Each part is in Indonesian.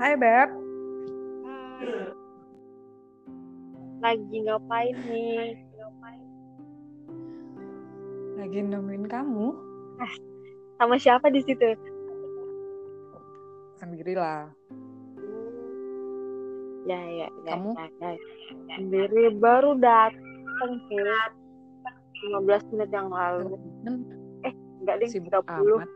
Hai Beb. Lagi ngapain nih? Lagi nemuin kamu. Sama siapa di situ? Sendirilah. Ya, ya, ya. Kamu? ya, ya. Sendiri baru datang sih. 15 menit yang lalu. Kan Enggak deh, sibuk 30. amat.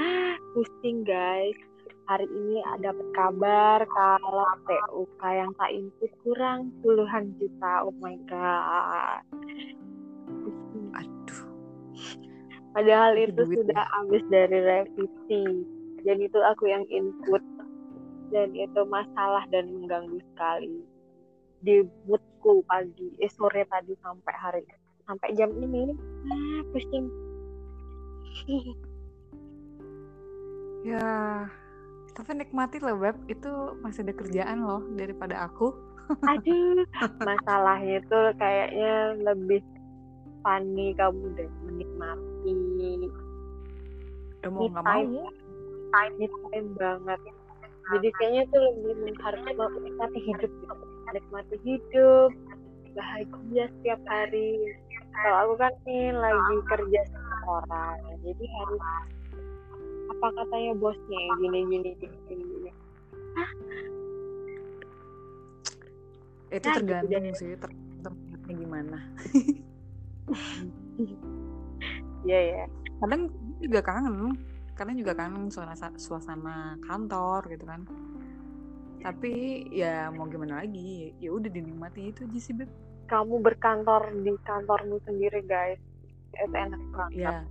Pusing guys. Hari ini ada dapat kabar kalau TUK yang tak input kurang puluhan juta. Oh my god. Aduh. Padahal Itu itu duit sudah habis dari revisi. Dan itu aku yang input. Dan itu masalah dan mengganggu sekali. Di moodku pagi, eh sore tadi sampai hari sampai jam ini. Ah, pusing. Ya. Tapi nikmati loh Beb. Itu masih ada kerjaan loh daripada aku. Aduh, masalahnya itu kayaknya lebih funny kamu deh menikmati Udah mau nggak time. mau. time me time banget. Jadi kayaknya tuh lebih menghargai menikmati hidup gitu. Menikmati hidup, bahagia setiap hari. Kalau aku kan nih lagi kerja sama orang, jadi harus apa katanya bosnya gini gini gini gini. gini. Itu Nah, gitu tergantung deh. sih. Tergantung gimana. Iya ya. Kadang juga kangen. Kadang juga kangen suasana, suasana kantor gitu kan. Tapi ya mau gimana lagi. Ya udah dinikmati itu aja sih Beb. Kamu berkantor di kantormu sendiri guys, itu enak banget. Ya.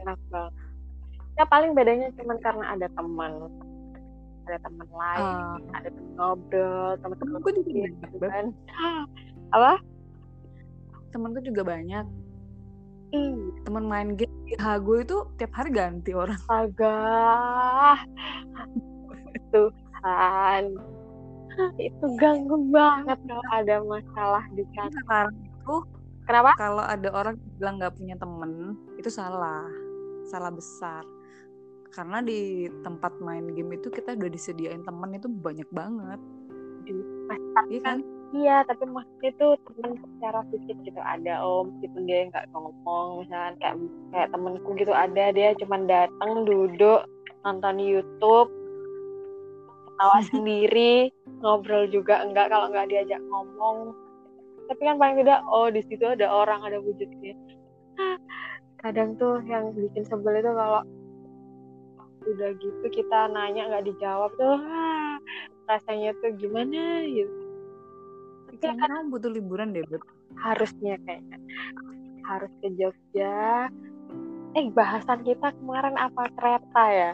enak banget. Ya paling bedanya cuma karena ada teman, ada teman lain, Eh, ada teman ngobrol, teman-teman temenku juga gitu banyak, Beb. kan. Apa? Temenku juga banyak. Ih, Temen main game di Hago itu tiap hari ganti orang. astaga. Tuhan. Itu ganggu banget kalau ada masalah di kantor. Sekarang itu Kenapa? kalau ada orang bilang nggak punya temen itu salah, salah besar. Karena di tempat main game itu kita udah disediain temen itu banyak banget, iya kan? Iya, tapi maksudnya tuh temen secara fisik gitu ada om, meskipun dia nggak ngomong, misalnya kayak kayak temenku gitu ada dia cuman datang duduk nonton YouTube, ketawa sendiri, ngobrol juga enggak kalau nggak diajak ngomong. Tapi kan paling tidak, oh di situ ada orang, ada wujudnya. Kadang tuh yang bikin sebel itu kalau udah gitu kita nanya nggak dijawab tuh, ah, rasanya tuh gimana gitu. Kayaknya kamu butuh liburan deh, Beb. harusnya kayaknya harus ke Jogja eh bahasan kita kemarin apa kereta ya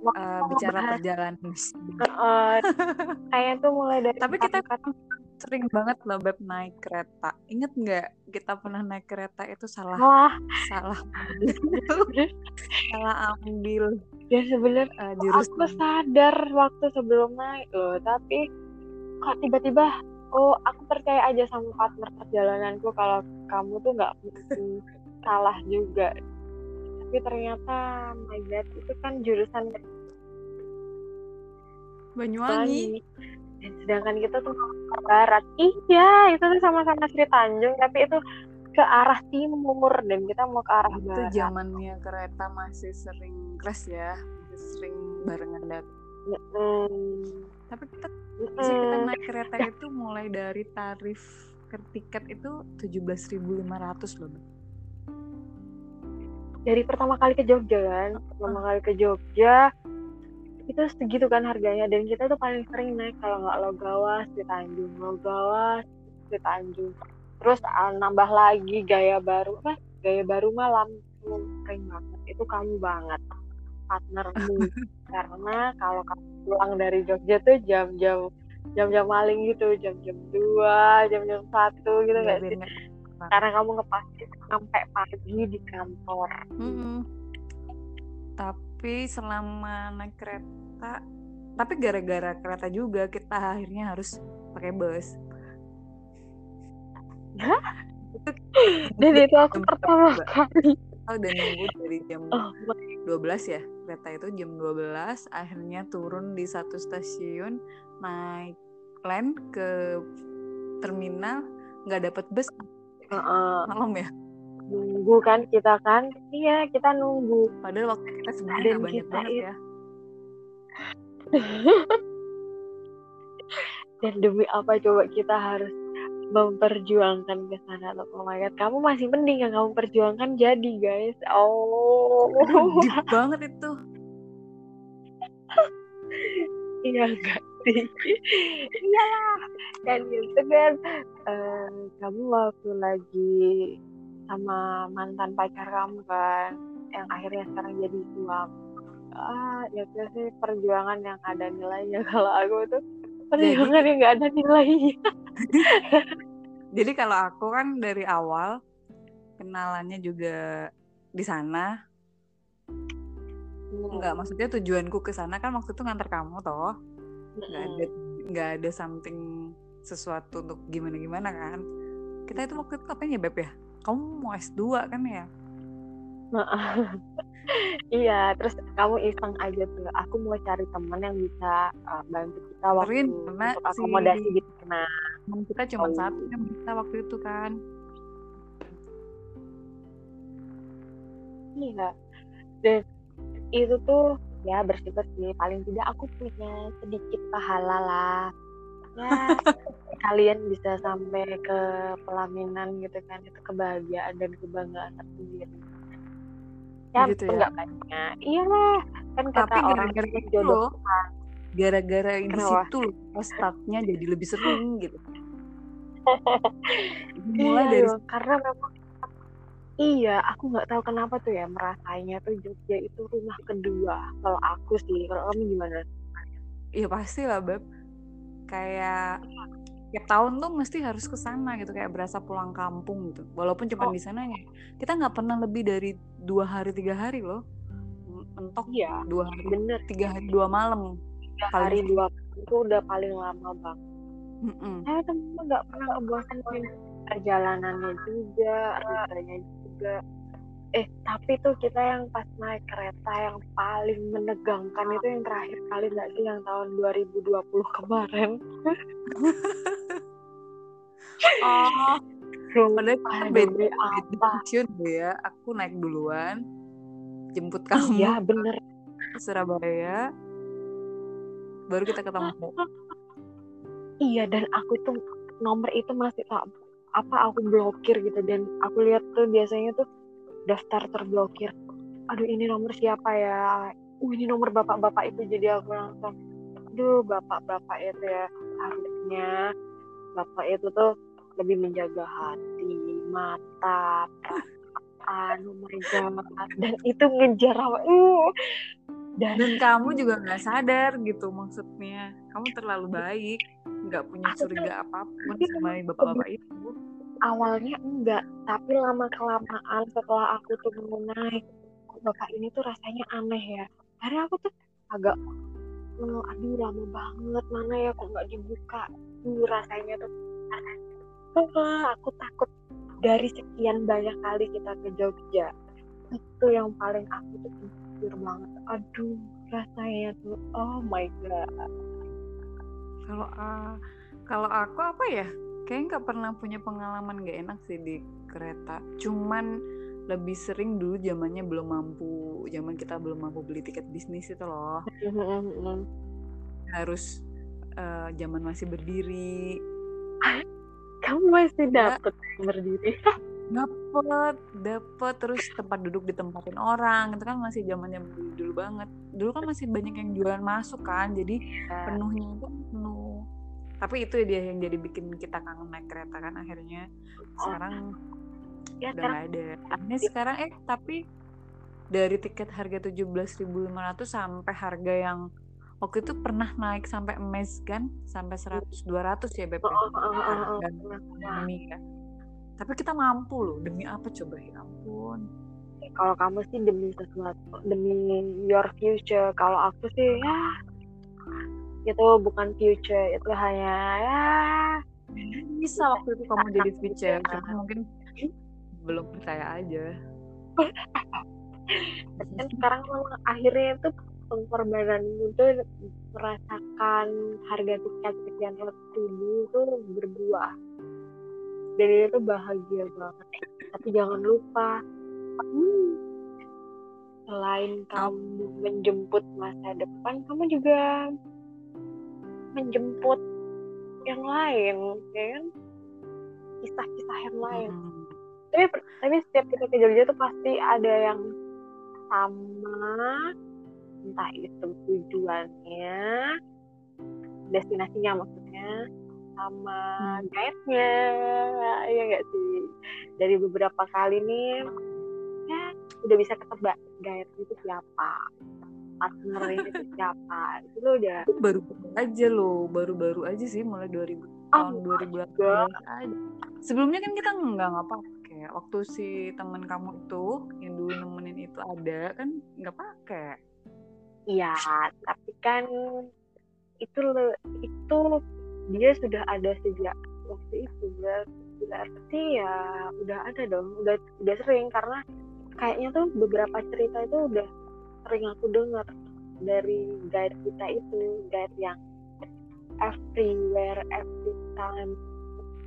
Waktu Eh, mau bicara bahas, perjalanan. eh, kayaknya tuh mulai dari Tapi kita angkat- sering banget loh, Beb, naik kereta. Ingat nggak kita pernah naik kereta itu salah, wah salah salah ambil ya sebenarnya eh, aku jurusan. sadar waktu sebelum naik loh tapi kok tiba-tiba oh aku percaya aja sama partner perjalananku kalau kamu tuh nggak salah juga tapi ternyata my god itu kan jurusan Banyuwangi. Bali. Dan sedangkan kita tuh ke barat. Iya, itu tuh sama-sama Sri Tanjung, tapi itu ke arah timur dan kita mau ke arah Itu barat. zamannya kereta masih sering crash ya, masih sering barengan dat. Hmm. Tapi kita sih kita naik kereta itu mulai dari tarif ke tiket itu 17.500 loh. Dari pertama kali ke Jogja kan, pertama kali ke Jogja itu segitu kan harganya dan kita tuh paling sering naik kalau nggak Logawas di Tanjung, Logawas di Tanjung. Terus ah, nambah lagi gaya baru, apa? Gaya baru malam sering banget. Itu kamu banget partnermu karena kalau kamu pulang dari Jogja tuh jam-jam jam-jam maling gitu jam-jam dua jam-jam satu gitu Biar- nggak sih karena kamu ngepasin sampai pagi di kantor Mm-mm. Tapi selama naik kereta, tapi gara-gara kereta juga kita akhirnya harus pakai bus. dan itu aku pertama kali. Kita udah nunggu dari jam oh my 12 ya kereta itu jam 12 akhirnya turun di satu stasiun naik land ke terminal nggak dapat bus uh -uh. malam ya nunggu kan kita kan? Iya kita nunggu. Padahal waktu kita sebenarnya banyak banget itu... ya. Dan demi apa coba kita harus memperjuangkan ke sana? Oh my god kamu masih mending yang kamu perjuangkan jadi guys. Oh. deep banget itu. Iya enggak sih? Iyalah kan gitu kan. Uh, kamu waktu lagi sama mantan pacar kamu kan yang akhirnya sekarang jadi suami. Ah ya sih perjuangan yang ada nilainya. Kalau aku tuh perjuangan yang nggak ada nilainya. Jadi kalau aku kan dari awal kenalannya juga di sana. Hmm. nggak maksudnya tujuanku ke sana kan waktu itu ngantar kamu toh. Nggak hmm. ada nggak ada something sesuatu untuk gimana gimana kan. Kita itu waktu itu apa ya beb ya kamu mau S2 kan ya? Iya terus kamu iseng aja tuh. Aku mau cari temen yang bisa uh, bantu kita waktu Rin, untuk akomodasi si... gitu nah kita cuma oh. satu yang bisa waktu itu kan. Iya. Dan itu tuh ya bersih bersih paling tidak aku punya sedikit pahala lah ya kalian bisa sampai ke pelaminan gitu kan itu kebahagiaan dan kebanggaan tersendiri. Ya gitu ya? banyak. Iyalah kan kata Tapi orang gara -gara jodoh gara-gara di situ loh startnya jadi lebih sering gitu. Mulai iya, dari karena memang Iya, aku nggak tahu kenapa tuh ya merasanya tuh Jogja itu rumah kedua. Kalau aku sih, kalau kamu gimana? Iya pasti lah, Beb kayak tiap tahun tuh mesti harus ke sana gitu kayak berasa pulang kampung gitu. Walaupun cuma oh. di sana ya kita nggak pernah lebih dari dua hari tiga hari loh. Mentok ya dua hari bener. tiga hari dua malam. Tiga hari dua itu udah paling lama bang mm -mm. saya temen nggak pernah ngebosanin perjalanannya juga rasanya juga eh tapi tuh kita yang pas naik kereta yang paling menegangkan itu yang terakhir kali nggak sih? Yang tahun 2020 kemarin. Oh. Padahal kita beda apa. ya. Aku naik duluan jemput kamu ya bener. ke Surabaya baru kita ketemu. Iya dan aku tuh nomor itu masih tak apa aku blokir gitu. Dan aku lihat tuh biasanya tuh daftar terblokir. Aduh ini nomor siapa ya? Uh ini nomor bapak-bapak itu jadi aku langsung aduh bapak-bapak itu ya harusnya bapak itu tuh lebih menjaga hati mata perasaan god dan itu ngejar apa uh dan, dan kamu juga nggak sadar gitu maksudnya. Kamu terlalu baik nggak punya curiga apa pun sama bapak-bapak itu awalnya enggak tapi lama kelamaan setelah aku tuh naik bapak ini tuh rasanya aneh ya. Karena aku tuh agak oh, aduh lama banget mana ya kok nggak dibuka? Tuh rasanya tuh aku takut dari sekian banyak kali kita ke Jogja itu yang paling aku tuh pikir banget. Aduh rasanya tuh oh my god. Kalau uh, kalau aku apa ya kayaknya nggak pernah punya pengalaman gak enak sih di kereta. Cuman lebih sering dulu zamannya belum mampu zaman kita belum mampu beli tiket bisnis itu loh. Harus uh, zaman masih berdiri. Kamu masih dapet ya. berdiri? Dapet dapet. Terus tempat duduk ditempatin orang. Itu kan masih zamannya dulu, dulu banget. Dulu kan masih banyak yang jualan masuk kan. Jadi iya. penuhnya itu penuh tapi itu dia yang jadi bikin kita kangen naik kereta kan akhirnya sekarang ya, udah nggak ada. Akhirnya sekarang eh tapi dari tiket harga 17.500 sampai harga yang waktu itu pernah naik sampai emas kan sampai 100 200 ya BP ya? dan demi ya. Tapi kita mampu loh demi apa coba? Ya ampun. Kalau kamu sih demi sesuatu demi your future. Kalau aku sih ya itu bukan future. Itu hanya ya bisa waktu itu kamu jadi future. Cuma mungkin belum percaya aja. Kan sekarang akhirnya itu pengorbananmu tuh merasakan harga tiket sekian ratus ribu itu berbuah. Dan itu bahagia banget. Tapi jangan lupa hmm, selain kamu menjemput masa depan kamu juga menjemput yang lain ya kan? Kisah-kisah yang lain. Hmm. tapi tapi setiap kita ke Jogja tuh pasti ada yang sama. Entah itu tujuannya destinasinya maksudnya sama hmm. guide-nya ya enggak sih? Dari beberapa kali nih ya udah bisa ketebak guide itu siapa partner itu siapa? Itu lo udah baru aja lo baru-baru aja sih mulai 2000 oh, tahun 2018 aja. Sebelumnya kan kita nggak ngapa kayak waktu si teman kamu itu yang dulu nemenin itu ada kan nggak pakai. Iya, tapi kan itu itu dia sudah ada sejak waktu itu berarti ya udah ada dong udah udah sering. Karena kayaknya tuh beberapa cerita itu udah sering aku dengar dari guide kita itu guide yang everywhere every time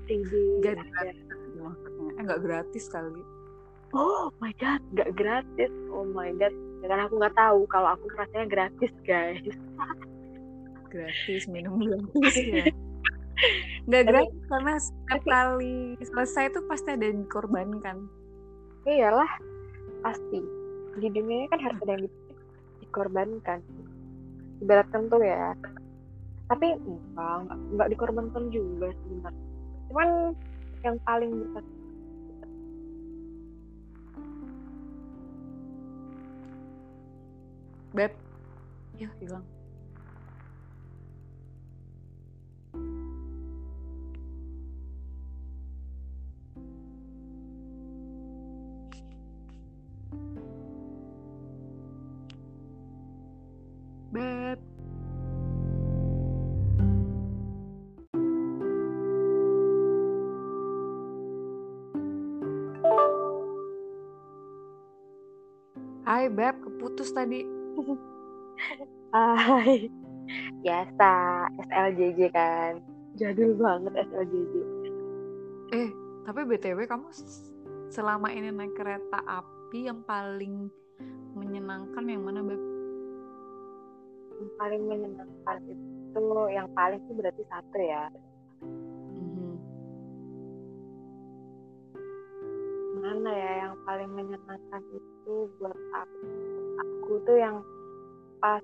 tinggi guide enggak gratis. Kali. Oh my god nggak gratis. Oh my god. Karena aku nggak tahu kalau aku rasanya gratis guys. Gratis minum gratis ya. Nggak gratis karena setiap kali selesai itu pasti ada yang dikorbankan. Iyalah pasti. Di dunia kan harus ada yang dikorbankan ibaratkan tuh ya tapi enggak enggak dikorbankan juga sebenarnya cuman yang paling besar Beb. Yuk, hilang. Hai Beb, keputus tadi. Hai. Biasa, SLJJ kan. Jadul banget SLJJ. Eh, tapi BTW kamu selama ini naik kereta api yang paling menyenangkan yang mana, Beb? Yang paling menyenangkan itu yang paling sih berarti satu ya. Mana ya yang paling menyenangkan itu buat aku? Aku tuh yang pas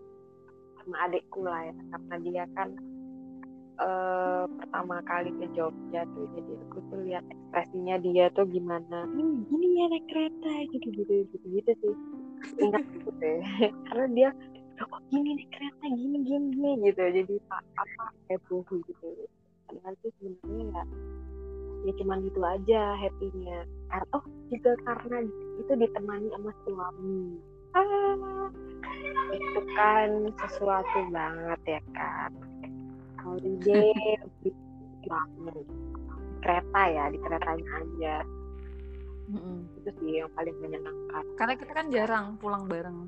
sama adikku lah ya karena dia kan uh, pertama kali ke Jogja tuh jadi aku tuh lihat ekspresinya dia tuh gimana hmm, gini ya naik kereta gitu gitu gitu gitu sih ingat gitu deh karena dia kok gini naik kereta gini gini gini gitu jadi apa heboh gitu padahal tuh sebenarnya ya ya cuman gitu aja happynya. Oh juga karena itu ditemani sama suami. Ah, itu kan sesuatu banget ya kan holiday banget kereta ya di keretanya aja. Mm-hmm. itu sih yang paling menyenangkan. Karena kita kan jarang pulang bareng.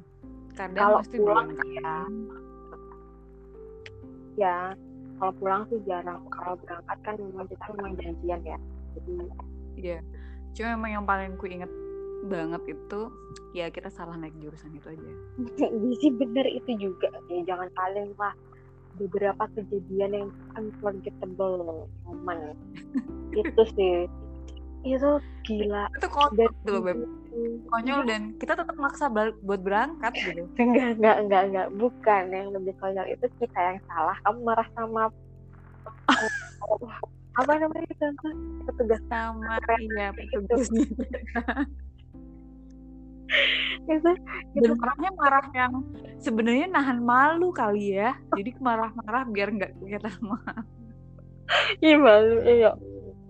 Kadang kalau pasti pulang ya. Ya kalau pulang sih jarang. Kalau berangkat kan memang kita memang janjian ya. Jadi iya. Cuma memang yang paling ku inget banget itu ya kita salah naik jurusan itu aja. Sih bener itu juga. Ya jangan paling lah. Beberapa kejadian yang unforgettable moment itu sih. Itu gila. Itu loh beb konyol dan kita tetap maksa buat berangkat gitu. Enggak enggak enggak enggak. Bukan yang lebih konyol itu kita yang salah. Kamu marah sama apa namanya itu? Petugas. Sama iya petugasnya itu dan marahnya marah yang sebenarnya nahan malu kali ya. Jadi marah-marah biar nggak kelihatan malu. Iya malu iya.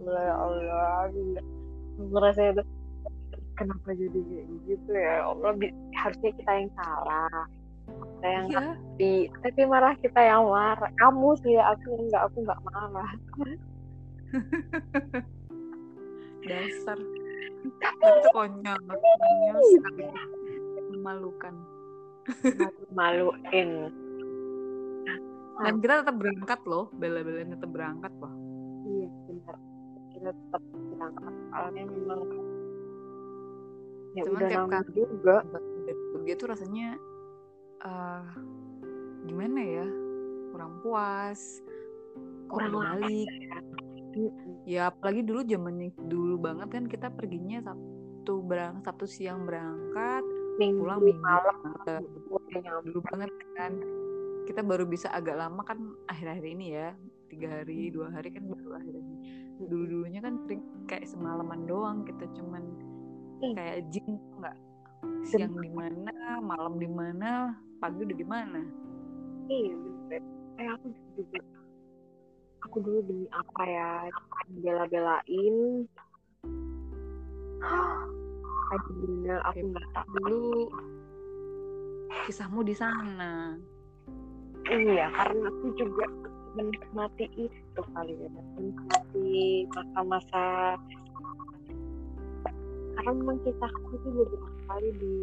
Ya Allah merasa itu kenapa jadi kayak gitu ya? Allah harusnya kita yang salah. Kita yang iya. tapi tapi marah kita yang marah. Kamu sih aku enggak aku enggak marah. Dasar. Itu konyol konyol sekali. Memalukan. Maluin dan kita tetap berangkat loh. Bela-belain tetap berangkat loh. Iya benar. Kita tetap berangkat. Soalnya memang ya Cuman udah kayak kan- juga. Dia tuh rasanya eh gimana ya kurang puas Kurang balik ya. Ya apalagi dulu zaman dulu banget kan kita perginya sabtu berang sabtu siang berangkat minggu pulang minggu malam. nyampe dulu banget kan. Kita baru bisa agak lama kan akhir-akhir ini ya tiga hari dua hari kan baru akhir ini. Dulu dulunya kan sering kayak semalaman doang kita cuman Ih. kayak jin nggak? Siang di mana malam di mana pagi udah di mana. Iya bener. Eh aku juga. Aku dulu demi apa ya? Bela-belain. Aduh bener aku nggak tahu dulu. Kisahmu di sana. Iya karena aku juga menikmati itu kali ya. Menikmati masa-masa karena memang kisahku itu beberapa kali di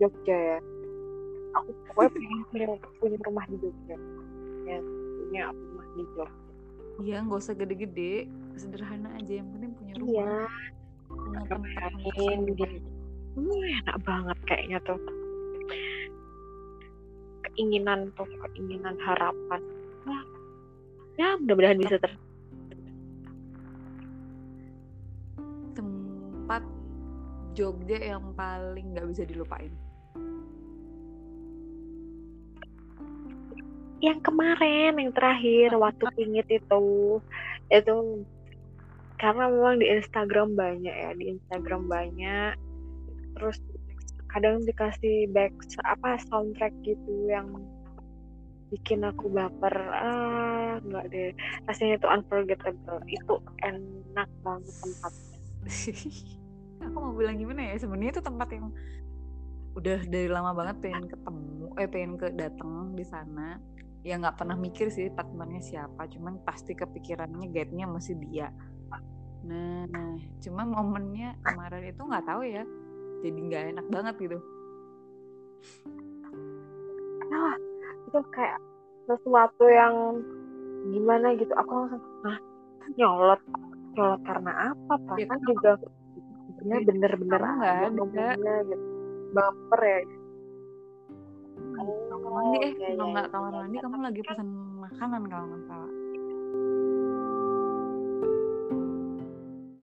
Jogja ya. Aku pokoknya pengen punya, punya rumah di Jogja. Ya punya rumah di Jogja. Iya nggak usah gede-gede. Sederhana aja yang penting punya rumah. Iya tempat Bayangin untuk di hmm, enak banget kayaknya tuh. Keinginan tuh keinginan harapan. Wah, ya mudah-mudahan bisa ter Jogja yang paling nggak bisa dilupain? Yang kemarin yang terakhir waktu pingit itu. Itu karena memang di Instagram banyak ya di Instagram banyak. Terus kadang dikasih back apa soundtrack gitu yang bikin aku baper. Ah nggak deh. Rasanya itu unforgettable. Itu enak banget tempatnya aku mau bilang gimana ya sebenarnya itu tempat yang udah dari lama banget pengen ketemu eh pengen ke datang di sana. Ya nggak pernah mikir sih partnernya siapa cuman pasti kepikirannya guide-nya masih dia. Nah cuma momennya kemarin itu nggak tahu ya jadi nggak enak banget gitu. Nah itu kayak sesuatu yang gimana gitu aku langsung ah nyolot nyolot karena apa? Ya, kan kan juga bener bener-bener kamu nggak aja ada. ngomongnya gitu baper ya kamar mandi eh iya, kalau iya, nggak iya, kamar iya. mandi kamu lagi pesan makanan kalau nggak salah